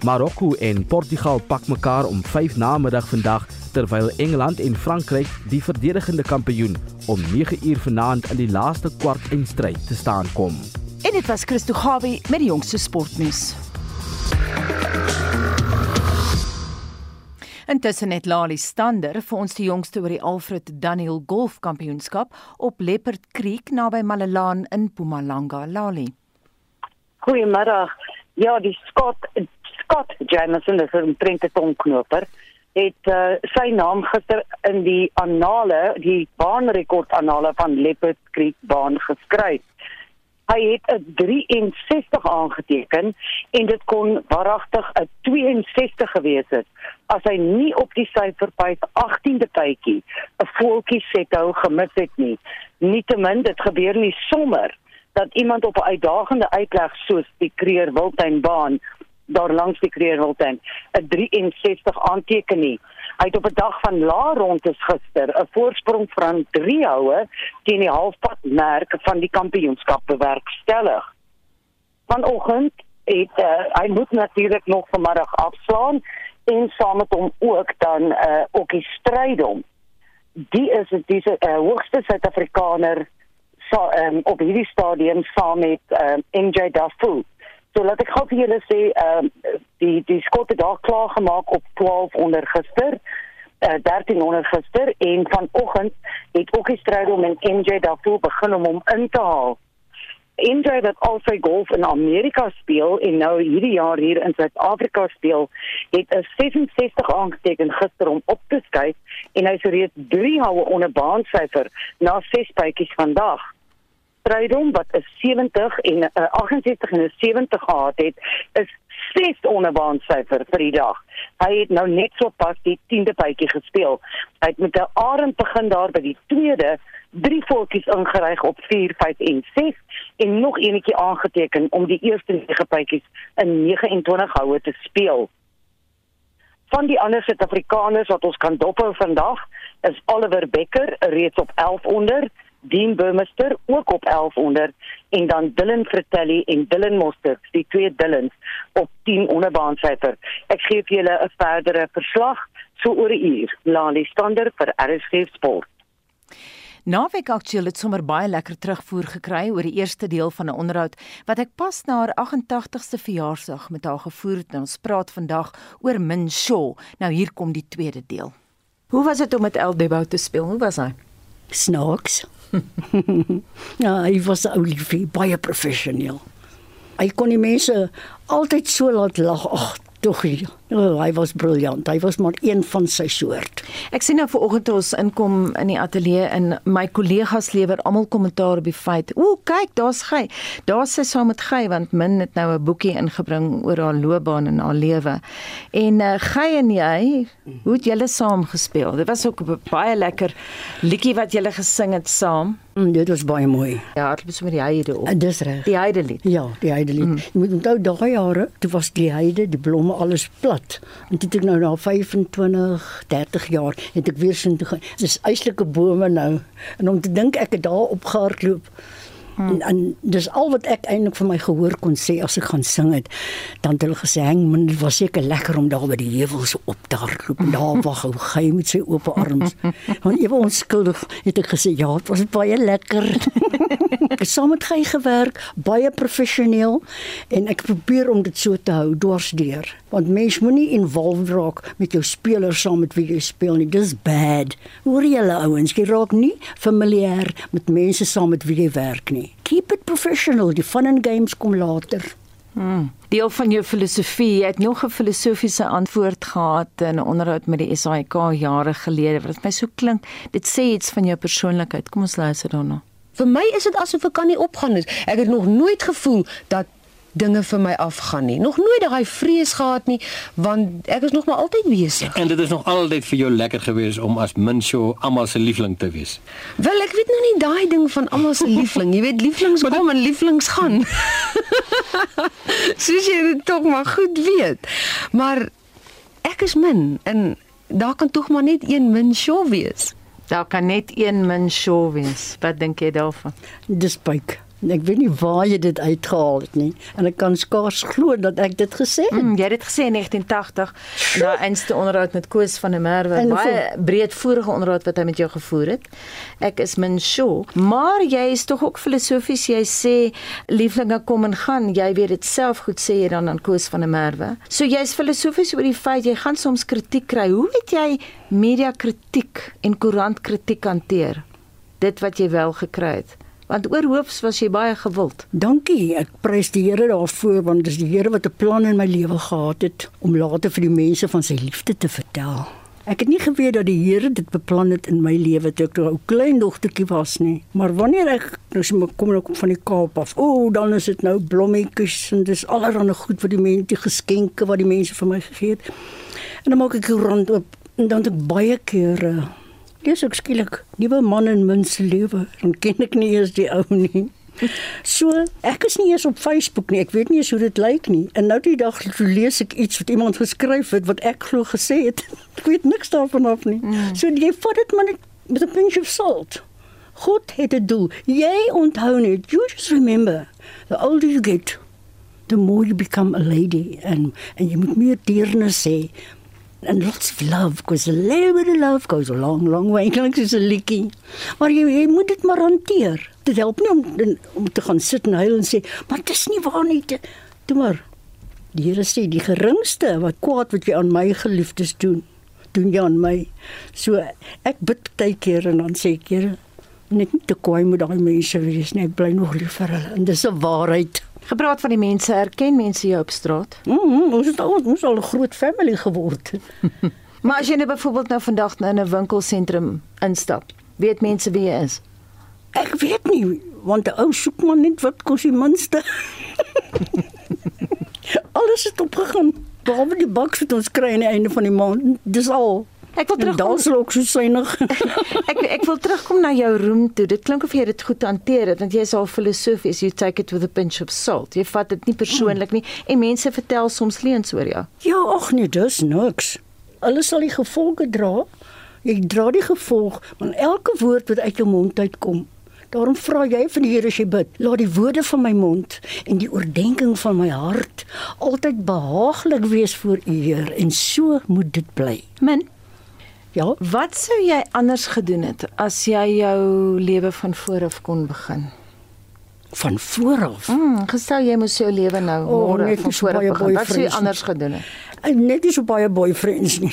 Marokko en Portugal pak mekaar om 5 namiddag vandag terwyl Engeland en Frankryk die verdedigende kampioen om 9 uur vanaand in die laaste kwart eindstryd te staan kom. En dit was Christo Gawie met die jongste sportnuus. Intussen het Lali Stander vir ons die jongste oor die Alfred Daniel Golf Kampioenskap op Leopard Creek naby Malelaan in Mpumalanga. Lali. Goeiemôre. Ja, die Scott Scott Jameson, dis 'n trente tonknoper het uh, sy naam gister in die annale, die baanrekord annale van Leopard Creek baan geskryf. Hy het 'n 63 aangeteken en dit kon waaragtig 'n 62 gewees het as hy nie op die syfer by 18de tydjie 'n voeltjie sethou gemis het nie. Nietemin dit gebeur nie sommer dat iemand op 'n uitdagende uitleg soos die Kreer Wildtuinbaan daar langs die Kreerwiltuin 'n 63 aanteken nie. Hy het op 'n dag van lae rondes gister 'n voorsprong van 3 houe teen die halfpad merk van die kampioenskap bewerkstellig. Vanoggend het uh, hy moet natuurlik nog vanmiddag afslaan en saam met hom ook dan uh, ook die strydom. Die is die uh, hoogste Suid-Afrikaner so, um, op hierdie stadium saam met um, MJ Dafoe. So laat ek gou vir julle sê, ehm uh, die die skotte daar klaar gemaak op 12 onder gister. Uh, eh, 13 onder gister en vanoggend het ook die stryd om en MJ daarvoor begin om hom in te haal. MJ wat al sy golf in Amerika speel en nou hierdie jaar hier in Suid-Afrika speel, het 'n 66 aangeteken gister om op te skuif en hy's reeds 3 houe onder baansyfer na 6 bytjies vandag. Strydom wat 'n 70 en 'n uh, 68 en 'n 70 gehad het, is 6 onderbaan syfer vir die dag. Hy het nou net so pas die 10de bytjie gespeel. Hy het met 'n arend begin daar by die tweede drie voetjies ingeryg op 4, 5 en 6 en nog eenetjie aangeteken om die eerste nege bytjies in 29 houe te speel. Van die ander Suid-Afrikaners wat ons kan dophou vandag is Oliver Becker reeds op 11 onder Dean Burmester ook op 1100 en dan Dylan Fratelli en Dylan Moster, die twee Dylans op 10 onderbaansyfer. Ek gee vir julle 'n verdere verslag so oor 'n uur. Lali Stander vir RSG Sport. Naweek aktueel het sommer baie lekker terugvoer gekry oor die eerste deel van 'n onderhoud wat ek pas na haar 88ste verjaarsdag met haar gevoer het. Ons praat vandag oor Min Shaw. Nou hier kom die tweede deel. Hoe was dit om met El Debo te speel? Hoe was hy? Snaaks. ja, hy was ouliefie, baie professioneel. Hy kon die mense altyd so laat lag. Ag, tog hy. Oh, hy was briljant. Hy was maar een van sy soort. Ek sien nou vanoggend ons inkom in die ateljee en my kollegas lewer almal kommentaar op die feit. Ooh, kyk, daar's Gey. Daar's sy saam met Gey want Min het nou 'n boekie ingebring oor haar loopbaan en haar lewe. En uh, Gey en jy, hoe het julle saam gespeel? Dit was ook 'n baie lekker liedjie wat julle gesing het saam. Mm, dit was baie mooi. Ja, het was met die heide op. En dis reg. Die heide lied. Ja, die heide lied. Mm. Jy moet onthou daai jare, toe was die heide, die blomme alles plat pad. En dit ek nou na 25, 30 jaar het ek weer sin toe gaan. Dit is eislike bome nou. En om te dink ek het daar opgehardloop. Hmm. En, en dis al wat ek eintlik vir my gehoor kon sê as ek gaan sing het. Dan het hulle gesê, "Man, dit was seker lekker om daar by die heuwels op te hardloop en daar wag hou gey met sy oop arms." Want ewe onskuldig het ek gesê, "Ja, dit was baie lekker." ek het saam met hy gewerk, baie professioneel en ek probeer om dit so te hou dwarsdeur. Want mens moenie involved raak met jou spelers saam met wie jy speel nie. Dis bad. Hoor julle ouens, jy raak nie familier met mense saam met wie jy werk nie. Keep it professional. Die fun and games kom later. Hmm. Deel van jou filosofie, jy het nog 'n filosofiese antwoord gehad in 'n onderhoud met die SAIK jare gelede wat my so klink. Dit sê iets van jou persoonlikheid. Kom ons luister daarna. Vir my is dit asof ek kan nie opgaan nie. Ek het nog nooit gevoel dat dinge vir my afgaan nie. Nog nooit daai vrees gehad nie, want ek is nog maar altyd besig. En dit is nog altyd vir jou lekker gewees om as Minsho almal se liefling te wees. Wel, ek weet nou nie daai ding van almal se liefling. Jy weet lieflings kom en lieflings gaan. Soos jy dit tog maar goed weet. Maar ek is min en daar kan tog maar net een Minsho wees. Daar kan net een Minsho wees. Wat dink jy daarvan? Dis byk. Ek weet nie waar jy dit uitgehaal het nie en ek kan skaars glo dat ek dit gesê het. Mm, jy het dit gesê in 1980 na 'n einste onderhoud met Koos van der Merwe, baie breedvoerige onderhoud wat hy met jou gevoer het. Ek is min sure, maar jy is tog ook filosofies. Jy sê lieflinge kom en gaan. Jy weet dit self goed sê jy dan aan Koos van der Merwe. So jy's filosofies oor die feit jy gaan soms kritiek kry. Hoe het jy media kritiek en koerant kritiek hanteer? Dit wat jy wel gekry het want oorhoofs was jy baie gewild. Dankie, ek prys die Here daarvoor want dis die Here wat 'n plan in my lewe gehad het om later vir die mense van sy liefde te vertel. Ek het nie geweet dat die Here dit beplan het in my lewe toe ek 'n klein dogtertjie was nie. Maar wanneer ek nou so kom nou kom van die Kaap af, o, oh, dan is dit nou blommetjies en dis allerlei goed wat die mense die geskenke wat die mense vir my gegee het. En dan maak ek die rand oop en dan het ek baie kere Dis ek skielik nuwe man in mens lewe. Dan ken ek nie eens die ou nie. So, ek is nie eens op Facebook nie. Ek weet nie eens hoe dit lyk nie. En nou die dag lees ek iets wat iemand geskryf het wat ek glo gesê het. Ek weet niks daarvan af nie. Mm. So jy vat dit maar net met 'n pinch of salt. God het 'n doel. Jy onthou net, you just remember, the older you get, the more you become a lady and en jy moet meer deernis hê and lots of love because a little bit of love goes a long long way klink soos 'n liedjie. Maar jy, jy moet dit maar hanteer. Dit help nie om om te gaan sit en huil en sê maar dit is nie waar nie. Toe maar die Here sê die geringste wat kwaad wat jy aan my geliefdes doen doen jy aan my. So ek bid baie keer en dan sê ek Here net nie te kwaai met daai mense wees nie. Ek bly nog lief vir hulle. En dis 'n waarheid Gepraat van die mense, erken mense jou op straat? Mm, -hmm, ons het al ons al 'n groot family geword. maar as jy nou byvoorbeeld nou vandag in 'n winkelsentrum instap, weet mense wie jy is? Ek weet nie, want die ou soek maar net wat kos die minste. Alles het opgegaan. Behalwe die baks wat ons kry aan die einde van die maand. Dis al. Ek wil terugkom. Daar's ook so synig. ek ek wil terugkom na jou room toe. Dit klink of jy dit goed hanteer het want jy is al filosofies. You take it with a pinch of salt. Jy vat dit nie persoonlik nie en mense vertel soms leuns oor jou. Ja, ag nee, dis niks. Hulle sal die gevolge dra. Jy dra die gevolg van elke woord wat uit jou mond uitkom. Daarom vra jy van die Here as jy bid, laat die woorde van my mond en die oordeenking van my hart altyd behaaglik wees voor U, Heer, en so moet dit bly. Min Ja. Wat sou jy anders gedoen het as jy jou lewe van voor af kon begin? Van voor af. Mm, gestel jy moes jou lewe nou oh, môre van voor af begin. Wat sou jy anders gedoen het? Net nie so baie boyfriends nie.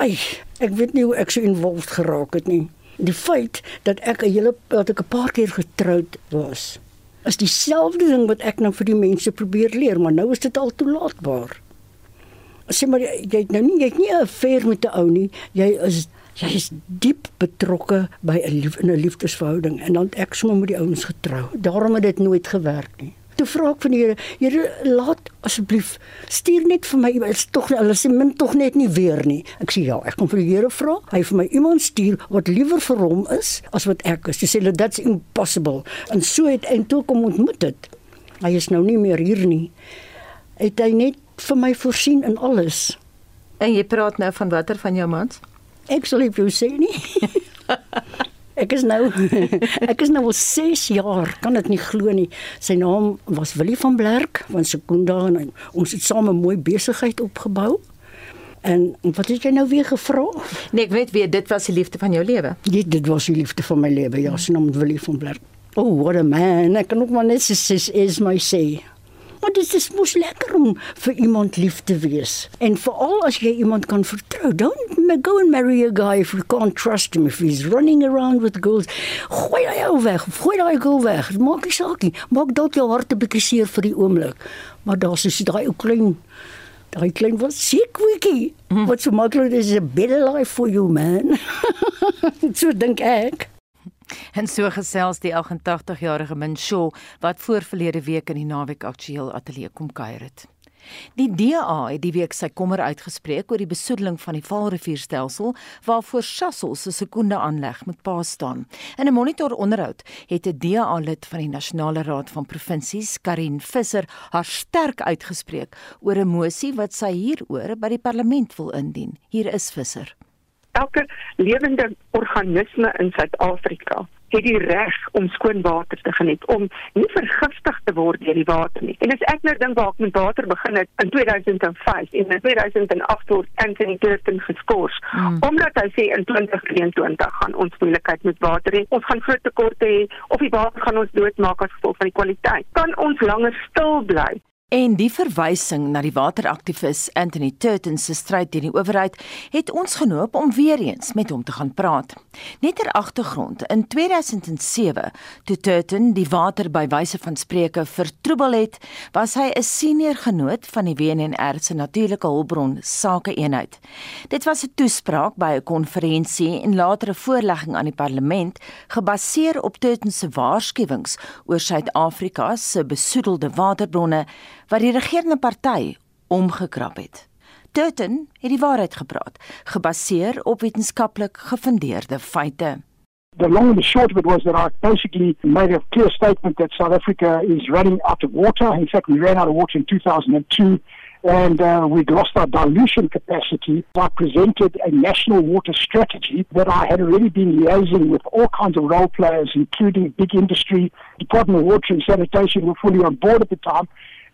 Ai, ek weet nie hoe ek so involved geraak het nie. Die feit dat ek 'n hele dat ek 'n paar keer getroud was, is dieselfde ding wat ek nou vir die mense probeer leer, maar nou is dit al toelaatbaar sê maar jy het nou nie jy het nie 'n affair met 'n ou nie. Jy is jy is diep betrokke by 'n lief, 'n liefdesverhouding en dan ek sommer met die ouens getrou. Daarom het dit nooit gewerk nie. Toe vra ek van die Here, Here laat asseblief stuur net vir my is tog hulle sê min tog net nie weer nie. Ek sê ja, ek kom vir die Here vra. Hy vir my iemand stuur wat liewer vir hom is as wat ek is. Hy sê that's impossible. En so het en toe kom ontmoet dit. Hy is nou nie meer hier nie. Het hy net vir my voorsien in alles. En jy praat nou van watter van jou mans? Ek sal nie jou sê nie. ek is nou ek is nou al 6 jaar, kan dit nie glo nie. Sy naam was Willie van Blerk van Sekunda en ons het saam 'n mooi besigheid opgebou. En wat het jy nou weer gevra? Nee, ek weet weer dit was die liefde van jou lewe. Dit dit was die liefde van my lewe. Ja, sy naam Willie van Blerk. Oh, what a man. Ek kan ook maar net sê is my sê. Maar dit is mos lekker om vir iemand lief te wees. En veral as jy iemand kan vertrou. Don't go and marry a guy if you can't trust him if he's running around with girls. Gooi hy ou weg. Gooi daai girl weg. Maak nie saak nie. Maak dalk jou hart 'n bietjie seer vir die oomblik. Maar daar's so daai ou klein daai klein wat siek wiekie. Wat so maklik is 'n better life for you man. so dink ek. En so gesels die 88-jarige Min Shaw wat voor verlede week in die naweek aktueel ateljee kom kuier het. Die DA het die week sy kommer uitgespreek oor die besoedeling van die Vaalrivierstelsel waarvoor Sasol se sekonde aanleg met pa staan. In 'n monitor onderhoud het 'n DA-lid van die Nasionale Raad van Provinsies, Karin Visser, haar sterk uitgespreek oor 'n mosie wat sy hieroor by die parlement wil indien. Hier is Visser elke lewende organisme in Suid-Afrika het die reg om skoon water te geniet om nie vergiftig te word deur die water nie. En as ek nou dink waar ek met water begin het in 2005 en in 2008 word Anthony Turton geskort hmm. omdat hy sê in 2023 gaan ons moeilikheid met water hê. Ons gaan groot tekorte hê of die water gaan ons doodmaak as gevolg van die kwaliteit. Kan ons langer stil bly En die verwysing na die wateraktivis Anthony Turton se stryd teen die owerheid het ons genoop om weer eens met hom te gaan praat. Net ter agtergrond, in 2007, toe Turton die water by wyse van spreuke vertroebel het, was hy 'n senior genoot van die WNR se natuurlike hulpbron sake eenheid. Dit was 'n toespraak by 'n konferensie en latere voorlegging aan die parlement gebaseer op Turton se waarskuwings oor Suid-Afrika se besoedelde waterbronne wat die regerende party omgekrap het. Turton het die waarheid gepraat, gebaseer op wetenskaplik gefundeerde feite. The long and the short of it was that I basically made a clear statement that South Africa is running out of water. In fact, we ran out of water in 2002 and uh, we'd lost our dilution capacity. I presented a national water strategy that I had already been liaising with all kinds of role players, including big industry, Department of Water and Sanitation were fully on board at the time.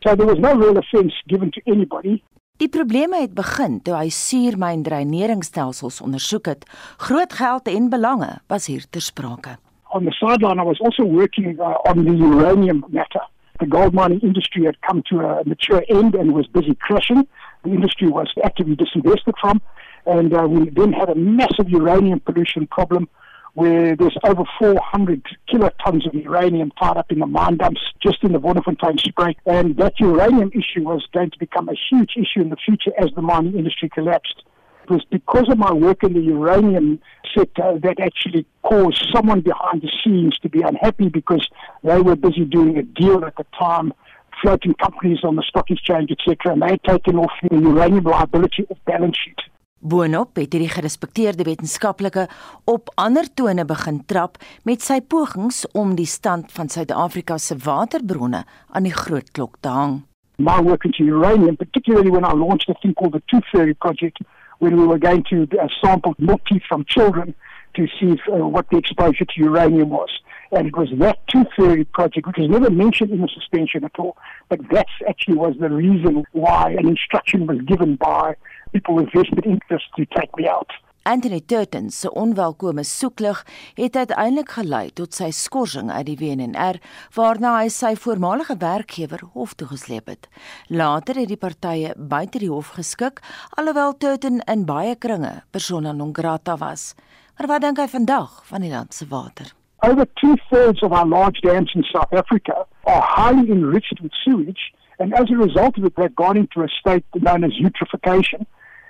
So there was no real offense given to anybody. Die probleme het begin toe hy suurmyn dreineringsstelsels ondersoek het. Groot geld en belange was hier ter sprake. On the sideline I was also working uh, on the uranium matter. The gold mining industry had come to a mature end and was busy crushing. The industry was actively disinvested from and uh, we then had a massive uranium pollution problem where there's over 400 kilotons of uranium tied up in the mine dumps just in the Waterfontein Spruit. And that uranium issue was going to become a huge issue in the future as the mining industry collapsed. It was because of my work in the uranium sector that actually caused someone behind the scenes to be unhappy because they were busy doing a deal at the time floating companies on the stock exchange, etc., and they had taken off the uranium liability off balance sheet. Boonop het hierdie gerespekteerde wetenskaplike op ander tone begin trap met sy pogings om die stand van Suid-Afrika se waterbronne aan die groot klok te hang. My work into uranium, particularly when I launched a thing called the Tooth Fairy Project, when we were going to uh, sample milk teeth from children to see if, uh, what the exposure to uranium was. And it was that Tooth Fairy Project, which was never mentioned in the suspension at all, but that actually was the reason why an instruction was given by people with vested interest to take me out. Anthony Turton se onwelkome soeklig het uiteindelik gelei tot sy skorsing uit die WNR waarna hy sy voormalige werkgewer hof toe gesleep het. Later het die partye buite die hof geskik alhoewel Turton in baie kringe persona non grata was. Maar wat dink hy vandag van die land se water? Over two-thirds of our large dams in South Africa are highly enriched with sewage and as a result of it they've gone into a state known as eutrophication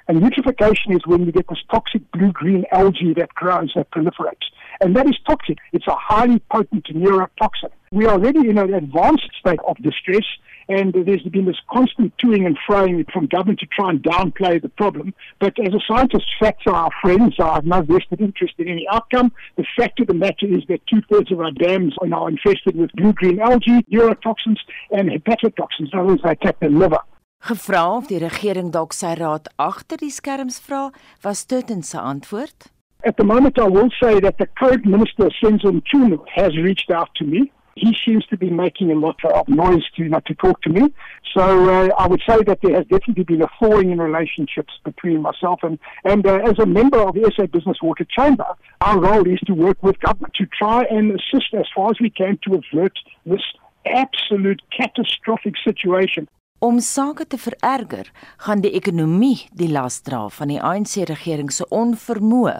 And eutrophication is when you get this toxic blue-green algae that grows, that proliferates. And that is toxic. It's a highly potent neurotoxin. We are already in an advanced state of distress, and there's been this constant toing and froing from government to try and downplay the problem. But as a scientist, facts are our friends. I have no vested interest in any outcome. The fact of the matter is that two-thirds of our dams are now infested with blue-green algae, neurotoxins, and hepatotoxins. In other words, they attack the liver. Gevra of die regering dalk sy raad agter die skerms vra, was Tutten se antwoord. At the moment I will say that the current minister Senzo Mchunu has reached out to me He seems to be making a lot of noise to not to talk to me. So uh, I would say that there has definitely been a thawing in relationships between myself and and uh, as a member of the SA Business Water Chamber, our role is to work with government to try and assist as far as we can to avert this absolute catastrophic situation. Om sake te vererger, gaan die ekonomie die las dra van die ANC regering se onvermoë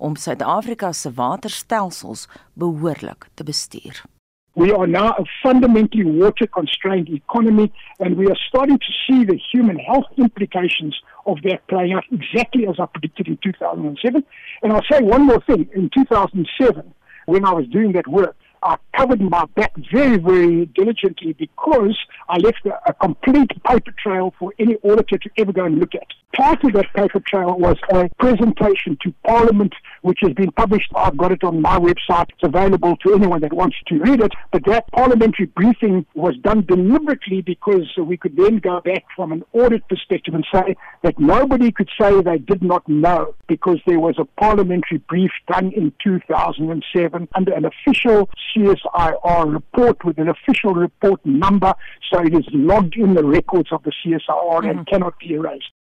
om Suid-Afrika se waterstelsels behoorlik te bestuur. We are now a fundamentally water constrained economy, and we are starting to see the human health implications of that playing out exactly as I predicted in 2007. And I'll say one more thing in 2007, when I was doing that work, I covered my back very, very diligently because I left a, a, complete paper trail for any auditor to ever go and look at. Part of that paper trail was a presentation to Parliament, which has been published. I've got it on my website. It's available to anyone that wants to read it. But that parliamentary briefing was done deliberately because we could then go back from an audit perspective and say that nobody could say they did not know because there was a parliamentary brief done in 2007 under an official CSIR report with an official report number, so it is logged in the records of the CSIR mm. and cannot be erased.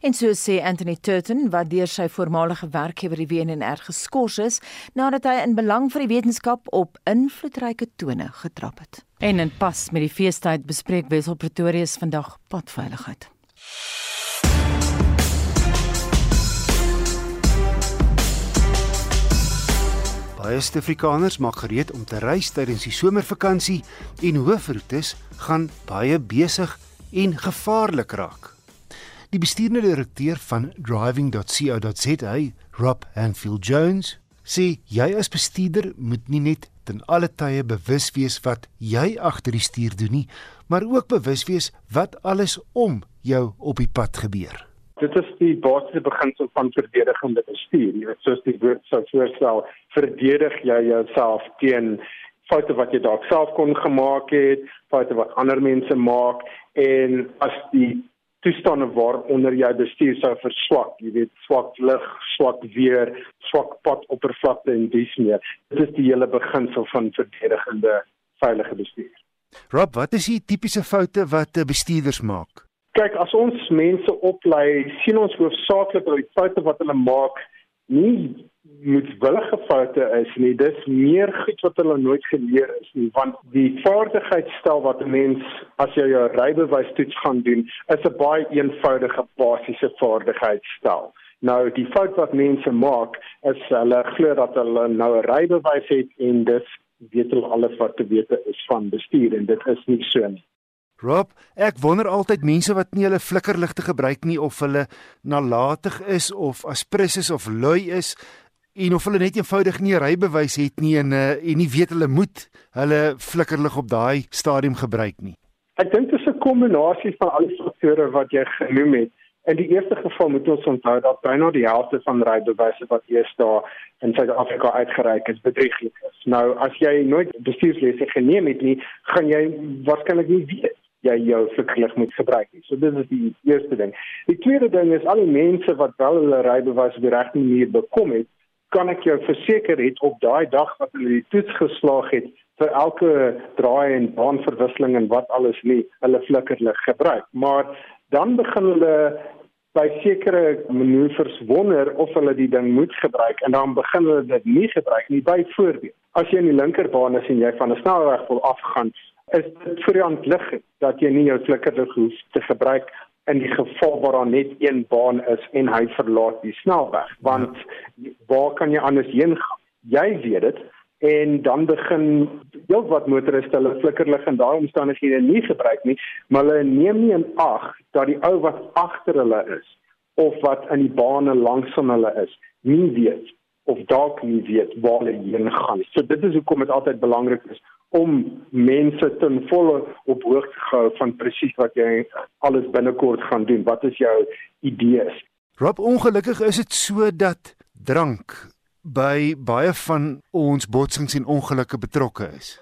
En so sê Anthony Turton wat deur sy voormalige werkgewer die WNR geskort is nadat hy in belang vir die wetenskap op invloedryke tone getrap het. En in pas met die feestyd bespreek Wesel Pretoria se vandag padveiligheid. Baie Suid-Afrikaners maak gereed om te reis tydens die somervakansie en hoofroetes gaan baie besig en gevaarlik raak. Die bestuurende direkteur van driving.co.za, Rob Hanfield Jones, sê jy as bestuurder moet nie net ten alle tye bewus wees wat jy agter die stuur doen nie, maar ook bewus wees wat alles om jou op die pad gebeur dit is die basiese beginsel van verdedigende bestuur. Jy weet soos die woord sou voorstel, verdedig jy jouself teen foute wat jy dalk self kon gemaak het, foute wat ander mense maak en as die toestande waaronder jy bestuur sou verswak, jy weet swak lig, swak weer, swak padoppervlakte en dis meer. Dit is die hele beginsel van verdedigende veilige bestuur. Rob, wat is die tipiese foute wat bestuurders maak? Kyk, as ons mense oplei, sien ons hoofsaaklik dat die foute wat hulle maak nie moetswillige foute is nie. Dis meer goed wat hulle nooit geleer is nie, want die vaardigheidsstel wat 'n mens as jy jou rybewys toets gaan doen, is 'n baie eenvoudige basiese vaardigheidsstel. Nou die fout wat mense maak is hulle glo dat hulle nou 'n rybewys het en dis weet hulle alles wat te weet is van bestuur en dit is nie so nie. Rob, ek wonder altyd mense wat nie hulle flikkerligte gebruik nie of hulle nalatig is of aspres is of lui is en of hulle net eenvoudig nie 'n rybewys het nie en uh, en nie weet hulle moet hulle flikkerlig op daai stadium gebruik nie. Ek dink dit is 'n kombinasie van al die faktore wat jy genoem het. In die eerste geval moet ons onthou dat byna die helfte van rybewyse wat eers daar in Suid-Afrika uitgereik is bedrieglik is. Nou as jy nooit bestuurslesse geneem het nie, gaan jy waarskynlik nie weet jy jou flikkerlig moet gebruik nie. So dit is die eerste ding. Die tweede ding is al die mense wat wel hulle rybewys op die regte manier bekom het, kan ek jou verseker het op daai dag wat hulle die toets geslaag het vir elke draai en baanverwisseling en wat alles nie, hulle flikkerlig gebruik. Maar dan begin hulle by sekere manoeuvres wonder of hulle die ding moet gebruik en dan begin hulle dit nie gebruik nie. Byvoorbeeld, as jy in die linkerbaan is en jy van 'n snelweg wil afgaan, is dit vir die hand lig dat jy nie jou flikkerlig hoef te gebruik in die geval waar daar net een baan is en hy verlaat die snelweg. Want ja. waar kan jy anders heen gaan? Jy weet dit en dan begin heelwat motoriste hulle flikkerlig in daai omstandighede nie gebruik nie maar hulle neem nie in ag dat die ou wat agter hulle is of wat in die bane langs van hulle is nie weet of dalk nie weet waar hulle heen gaan. So dit is hoekom dit altyd belangrik is om mense ten volle op hoogte gehou van presies wat jy alles binnekort gaan doen. Wat is jou idees? Rob, ongelukkig is dit so dat drank by baie van ons botsings en ongelukke betrokke is.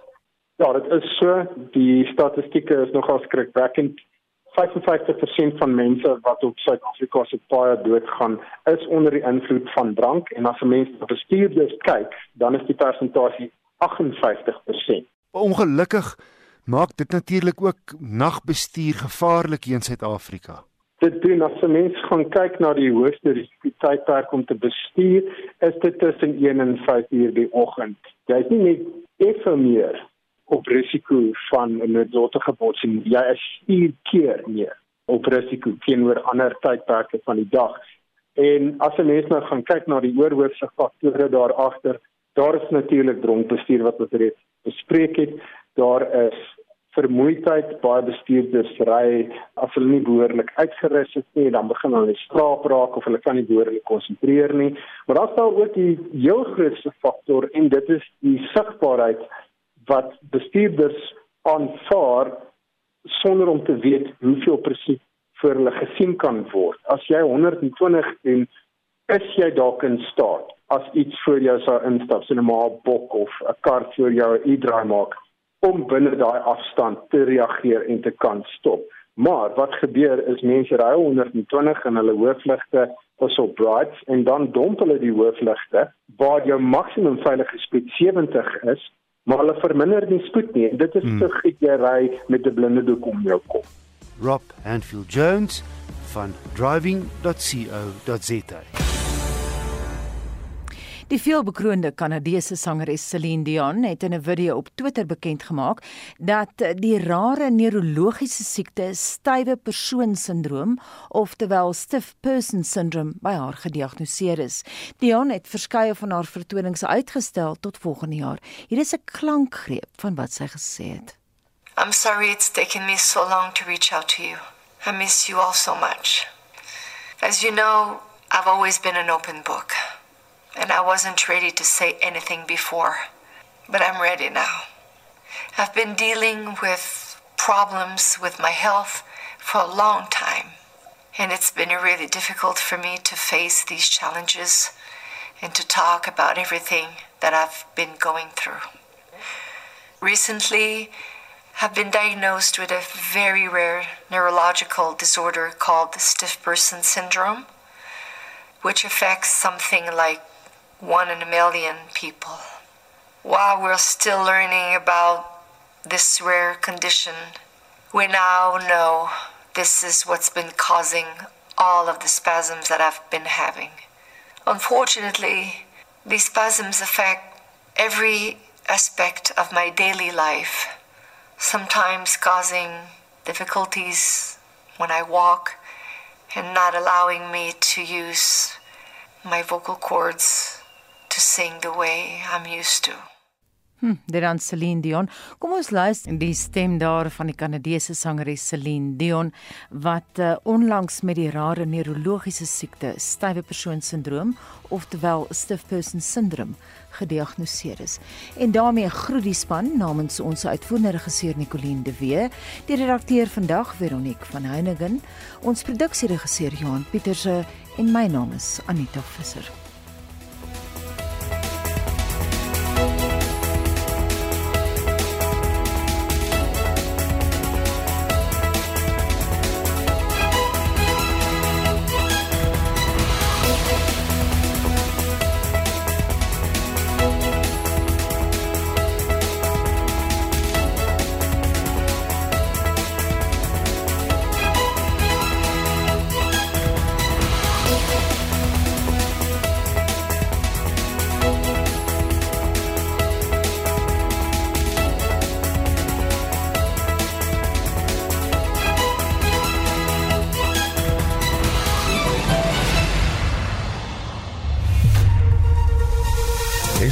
Ja, dit is so. Die statistieke is nogal skrikwekkend. 55% van mense wat op Suid-Afrika se paaie doodgaan, is onder die invloed van drank en as 'n mens na bestuurders kyk, dan is die persentasie 58%. Ongelukkig maak dit natuurlik ook nagbestuur gevaarlik hier in Suid-Afrika. Dit doen as 'n mens gaan kyk na die hoogste risikotydperk om te bestuur, is dit tussen 1 en 5 uur die oggend. Jy is nie net effe meer op risiko van 'n noodlottige botsing, jy is 4 keer meer op risiko teenoor ander tydperke van die dag. En as 'n mens nou gaan kyk na die oorhoofse faktore daar agter, daar is natuurlik dronkbestuur wat ons reeds bespreek het. Daar is vermoeidheid baie bestuurders ry as hulle nie behoorlik uitgerus is nie, dan begin hulle slaap raak of hulle kan nie behoorlik konsentreer nie. Maar daar staan ook die heel grootste faktor en dit is die sigbaarheid wat bestuurders aanvaar sonder om te weet hoeveel presies vir hulle gesien kan word. As jy 120 doen, is jy dalk in staat as iets voor jou sou instap, so 'n maar bok of 'n kar voor jou 'n e-draai maak om binne daai afstand te reageer en te kan stop. Maar wat gebeur is mense ry 120 en hulle hoofligte is op brights en dan domp hulle die hoofligte waar jou maksimum veilige spoed 70 is maar hulle verminder die spoed nie. Dit is hmm. te jy ry met 'n blinde doek om jou kop. Rob Hanfield Jones van driving.co.za. Die veelbekroonde Kanadese sangeres Celine Dion het in 'n video op Twitter bekend gemaak dat die rare neurologiese siekte stywe persoon sindroom oftewel stiff person syndrome by haar gediagnoseer is. Dion het verskeie van haar vertonings uitgestel tot volgende jaar. Hier is 'n klankgreep van wat sy gesê het. I'm sorry it's taken me so long to reach out to you. I miss you all so much. As you know, I've always been an open book. And I wasn't ready to say anything before, but I'm ready now. I've been dealing with problems with my health for a long time, and it's been really difficult for me to face these challenges and to talk about everything that I've been going through. Recently, I've been diagnosed with a very rare neurological disorder called the stiff person syndrome, which affects something like one in a million people. While we're still learning about this rare condition, we now know this is what's been causing all of the spasms that I've been having. Unfortunately, these spasms affect every aspect of my daily life, sometimes causing difficulties when I walk and not allowing me to use my vocal cords to sing the way I'm used to. Hm, dit dan Celine Dion. Kom ons luister die stem daar van die Kanadese sangeres Celine Dion wat uh, onlangs met die rare neurologiese siekte stywe persoon sindroom oftewel stiff person syndrome gediagnoseer is. En daarmee groet die span namens ons uitvoerende regisseur Nicoline de Wee, die redakteur vandag Veronique van Heiningen, ons produksieregisseur Johan Pieterse en my naam is Anita Visser.